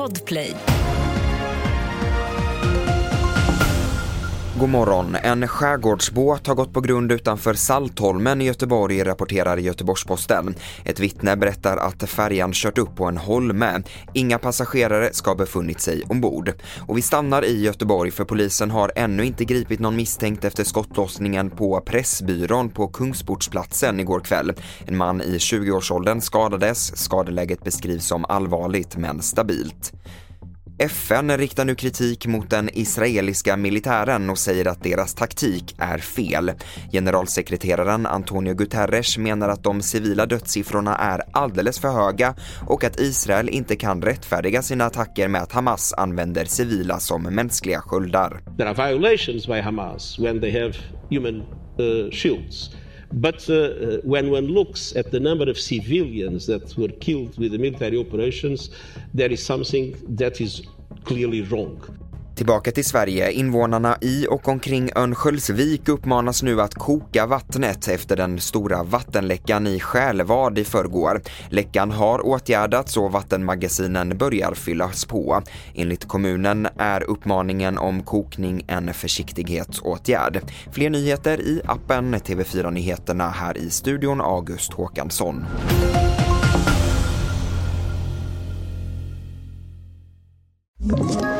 Podplay. God morgon. En skärgårdsbåt har gått på grund utanför Saltholmen i Göteborg, rapporterar Göteborgs-Posten. Ett vittne berättar att färjan kört upp på en holme. Inga passagerare ska ha befunnit sig ombord. Och vi stannar i Göteborg för polisen har ännu inte gripit någon misstänkt efter skottlossningen på Pressbyrån på Kungsportsplatsen igår kväll. En man i 20-årsåldern skadades. Skadeläget beskrivs som allvarligt men stabilt. FN riktar nu kritik mot den israeliska militären och säger att deras taktik är fel. Generalsekreteraren Antonio Guterres menar att de civila dödssiffrorna är alldeles för höga och att Israel inte kan rättfärdiga sina attacker med att Hamas använder civila som mänskliga sköldar. There are violations by Hamas when they have human uh, shields. But uh, when one looks at the number of civilians that were killed with the military operations, there is something that is clearly wrong. Tillbaka till Sverige. Invånarna i och omkring Örnsköldsvik uppmanas nu att koka vattnet efter den stora vattenläckan i Själevad i förrgår. Läckan har åtgärdats och vattenmagasinen börjar fyllas på. Enligt kommunen är uppmaningen om kokning en försiktighetsåtgärd. Fler nyheter i appen TV4 Nyheterna här i studion August Håkansson. Ett